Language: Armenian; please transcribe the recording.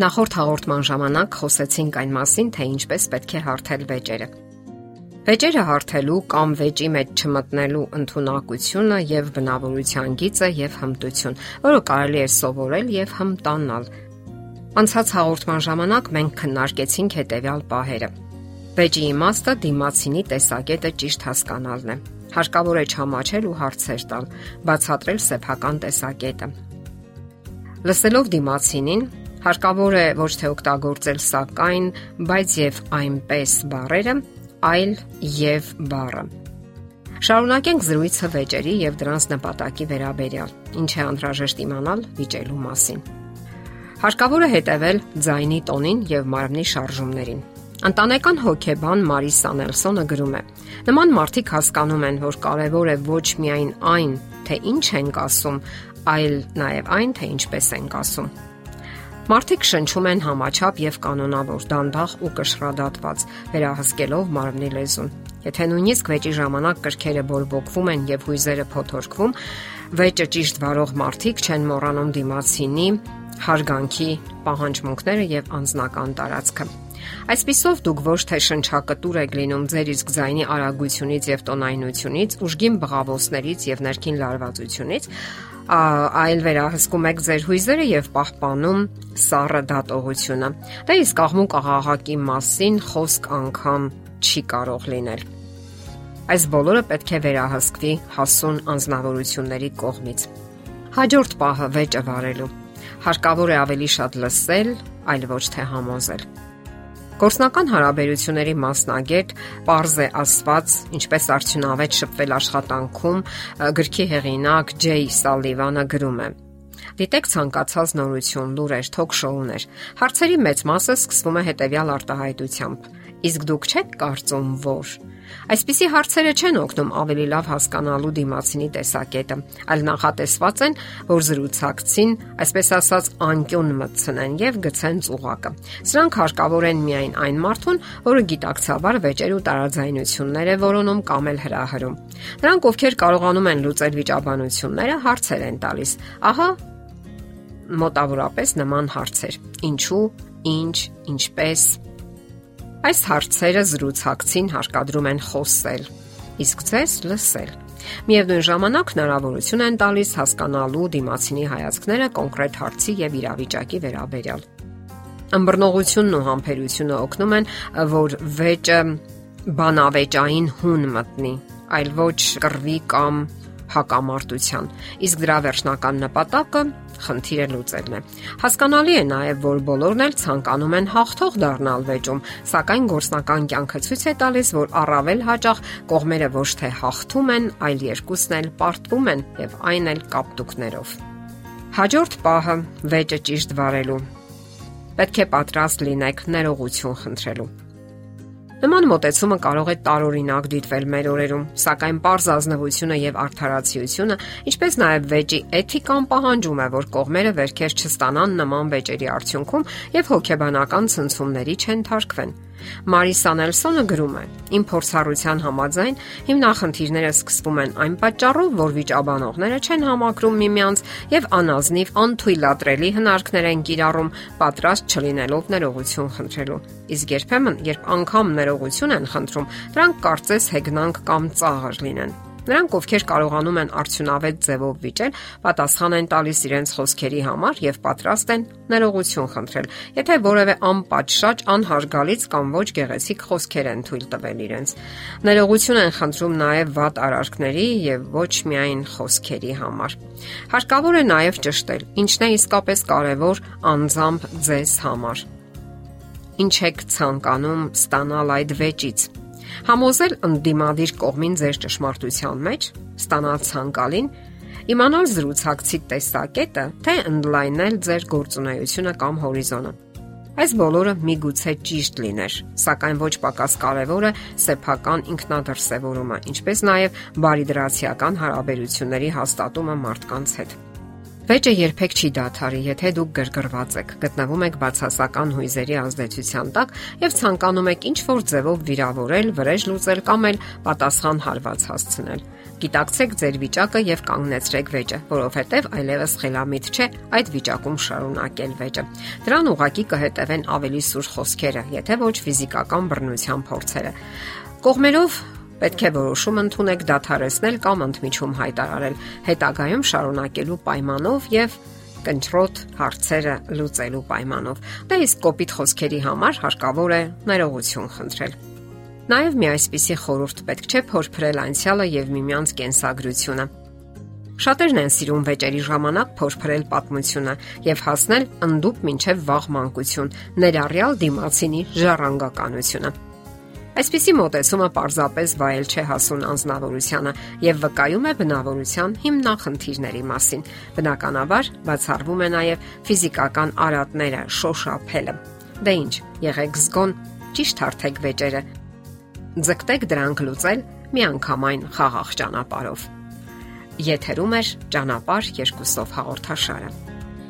Նախորդ հաղորդման ժամանակ խոսեցինք այն մասին, թե ինչպես պետք է հարթել վեճերը։ Վեճերը հարթելու կամ վեճի մեջ չմտնելու ընտունակությունը եւ բնավորության գիծը եւ հմտություն, որը կարելի է սովորել եւ հմտանալ։ Անցած հաղորդման ժամանակ մենք քննարկեցինք հետեւյալ պահերը։ Վեճի իմաստը դիմացինի տեսակետը ճիշտ հասկանալն է։ Հարկավոր է չամաչել ու հարցեր տալ, բացատրել սեփական տեսակետը։ Լսելով դիմացինին, Հարկավոր է ոչ թե օգտագործել սակայն, բայց եւ այնպես բառերը, այլ եւ բառը։ Շարունակենք զրույցը վեճերի եւ դրանց նպատակի վերաբերյալ։ Ինչ է անհրաժեշտ իմանալ վիճելու մասին։ Հարկավոր է հետևել ձայնի տոնին եւ մարմնի շարժումներին։ Ընտանեկան հոգեբան Մարիսա Նելսոնը գրում է. Նման մարդիկ հասկանում են, որ կարևոր է ոչ միայն այն, թե ինչ ենք ասում, այլ նաև այն, թե ինչպես ենք ասում։ Մարդիկ շնչում են համաչափ եւ կանոնավոր, դանդաղ ու կշռադատված, վերահսկելով մարմնի լեզուն։ Եթե նույնիսկ վեճի ժամանակ կրքերը բորբոքվում են եւ հույզերը փոթորկվում, վեճը ճիշտ վարող մարդիկ չեն մոռանում դիմացինի հարգանքի պահանջմունքները եւ անznական տարածքը։ Այսպիսով դուք ոչ թե շնչակտուր եք լինում ձեր իսկ ձայնի արագությունից եւ տոնայնությունից, ուժգին բղավոցներից եւ ներքին լարվածությունից, այլ վերահսկում եք ձեր հույզերը եւ պահպանում սառը դատողությունը։ Դա իսկ աղմուկ աղաղակի մասին խոսք անգամ չի կարող լինել։ Այս բոլորը պետք է վերահսկվի հասուն անznավորությունների կողմից։ Հաջորդ պահը վեճը վարելու։ Հարկավոր է ավելի շատ լսել, այլ ոչ թե համոզել։ Գործնական հարաբերությունների մասնագետ Պարզ է ասված, ինչպես արդյունավետ շփվել աշխատանքում, գրքի հեղինակ Ջեյ Սալիվանը գրում է. Դիտեք ցանկացած նորություն, լուրեր, թոք-շոուներ։ Հարցերի մեծ մասը սկսվում է հետևյալ արտահայտությամբ. Իսկ դուք չեք կարծում, որ Այսպիսի հարցերը չեն օգնում ավելի լավ հասկանալու դիմացինի տեսակետը, այլ նախատեսված են, որ զրուցակցին, այսպես ասած, անկյուն մտցնեն եւ գցեն ծուղակը։ Սրանք հարկավոր են միայն այն մարդուն, որը գիտակցաբար վեճեր ու տարաձայնություններ է որոնում կամ էլ հրահրում։ Նրանք, ովքեր կարողանում են լուծել վիճաբանությունները, հարցեր են տալիս։ Ահա մոտավորապես նման հարցեր։ Ինչու, ինչ, ինչպես Այս հարցերը զրուցակցին հարկադրում են խոսել, իսկ ձեզ լսել։ Միևնույն ժամանակ հնարավորություն են տալիս հասկանալու դիմացինի հայացքները կոնկրետ հարցի եւ իրավիճակի վերաբերյալ։ Ամբռնողությունն ու համբերությունը օգնում են, որ վեճը բանավեճային հուն մտնի, այլ ոչ կռվի կամ հակամարտության։ Իսկ դրա վերջնական նպատակը խնդիրը լուծելն է։ Հասկանալի է նաև, որ բոլորն էլ ցանկանում են հաղթող դառնալ վեճում, սակայն գործնական կյանքը ցույց է տալիս, որ առավել հաճախ կողմերը ոչ թե հաղթում են, այլ երկուսն էլ պարտվում են եւ այն էլ կապտուկներով։ Հաջորդ պահը վեճը ճիշտ վարելու։ Պետք է պատրաստ լինեք ներողություն խնդրելու։ Նման մտածումը կարող է տարօրինակ դիտվել մեր օրերում, սակայն པարզ ազնվությունը եւ արդարացիությունը, ինչպես նաեւ վեճի էթիկան պահանջում է, որ կողմերը վերքեր չստանան նման վեճերի արդյունքում եւ հոգեբանական ցնցումների չընթարկվեն։ Մարիսա Նելսոնը գրում է. Իմ փորձառության համաձայն հիմնախնդիրները սկսվում են այն պատճառով, որ վիճաբանողները չեն համակրում միմյանց եւ անազնիվ անթույլատրելի հնարքներ են կիրառում պատրաստ չլինելով ներողություն խնդրելու։ Իսկ երբեմն, երբ անգամ ներողություն են խնդրում, դրանք կարծես հեգնանք կամ ծաղր լինեն։ Նրանք, ովքեր կարողանում են արդյունավետ ձևով վիճել, պատասխան են տալիս իրենց խոսքերի համար եւ պատրաստ են ներողություն խնդրել, եթե որևէ անպատշաճ, անհարգալից կամ ոչ գեղեցիկ խոսքեր են թույլ տվել իրենց։ Ներողություն են խնդրում նաեւ վատ արարքների եւ ոչ միայն խոսքերի համար։ Հարկավոր է նաեւ ճշտել, ինչն է իսկապես կարևոր անձամբ ձեզ համար։ Ինչ եք ցանկանում ստանալ այդ վեճից Համոզել ընդդիմադիր կողմին ձեր ճշմարտության մեջ, ստանալ ցանկալին, իմանալ զրուցակցի տեսակետը, թե ընդլայնել ձեր գործունեությունը կամ հորիզոնը։ Այս բոլորը միգուցե ճիշտ լիներ, սակայն ոչ պակաս կարևոր է սեփական ինքնադրսևորումը, ինչպես նաև բարիդրացիական հարաբերությունների հաստատումը մարդկանց հետ։ Վեճը երբեք չի դադարի, եթե դուք գրգռված եք, գտնվում եք բացասական հույզերի ազդեցության տակ եւ ցանկանում եք ինչ որ ձևով վիրավորել, վրեժ լուծել կամ էլ պատասխան հարված հասցնել։ Գիտակցեք ձեր վիճակը եւ կանգնեցրեք վեճը, որովհետեւ այլևս խելամիտ չէ այդ վիճակում շարունակել վեճը։ Դրան ուղակի կհետևեն ավելի սուր խոսքերը, եթե ոչ ֆիզիկական բռնության փորձերը։ Կողմերով պետք է որոշում ընդունեք դադարեցնել կամ ընդմիջում հայտարարել, հետագայում շարունակելու պայմանով եւ կընտրոտ հարցերը լուծելու պայմանով։ Դա իսկ կոպիտ խոսքերի համար հարկավոր է ներողություն խնդրել։ Նաև մի այսպիսի խորհուրդ պետք չէ փորփրել անցյալը եւ միմյանց կենսագրությունը։ Շատերն են սիրում վեճերի ժամանակ փորփրել պատմությունը եւ հասնել ընդդուպ մինչև վաղ մանկություն, ներառյալ դիմացինի ժառանգականությունը։ Այսպիսի մոտեցումը պարզապես վայել չէ հասուն անznավորությանը եւ վկայում է բնավորության հիմնախնդիրների մասին։ Բնականաբար բացառվում է նաեւ ֆիզիկական արատները, շոշափելը։ Դե ինչ, եղեք զգոն, ճիշտ հարթեք վեճերը, ձգտեք դրանք լուծել միանգամայն խաղաղ ճանապարով։ Եթերում է ճանապարհ երկուսով հաղորդաշարը։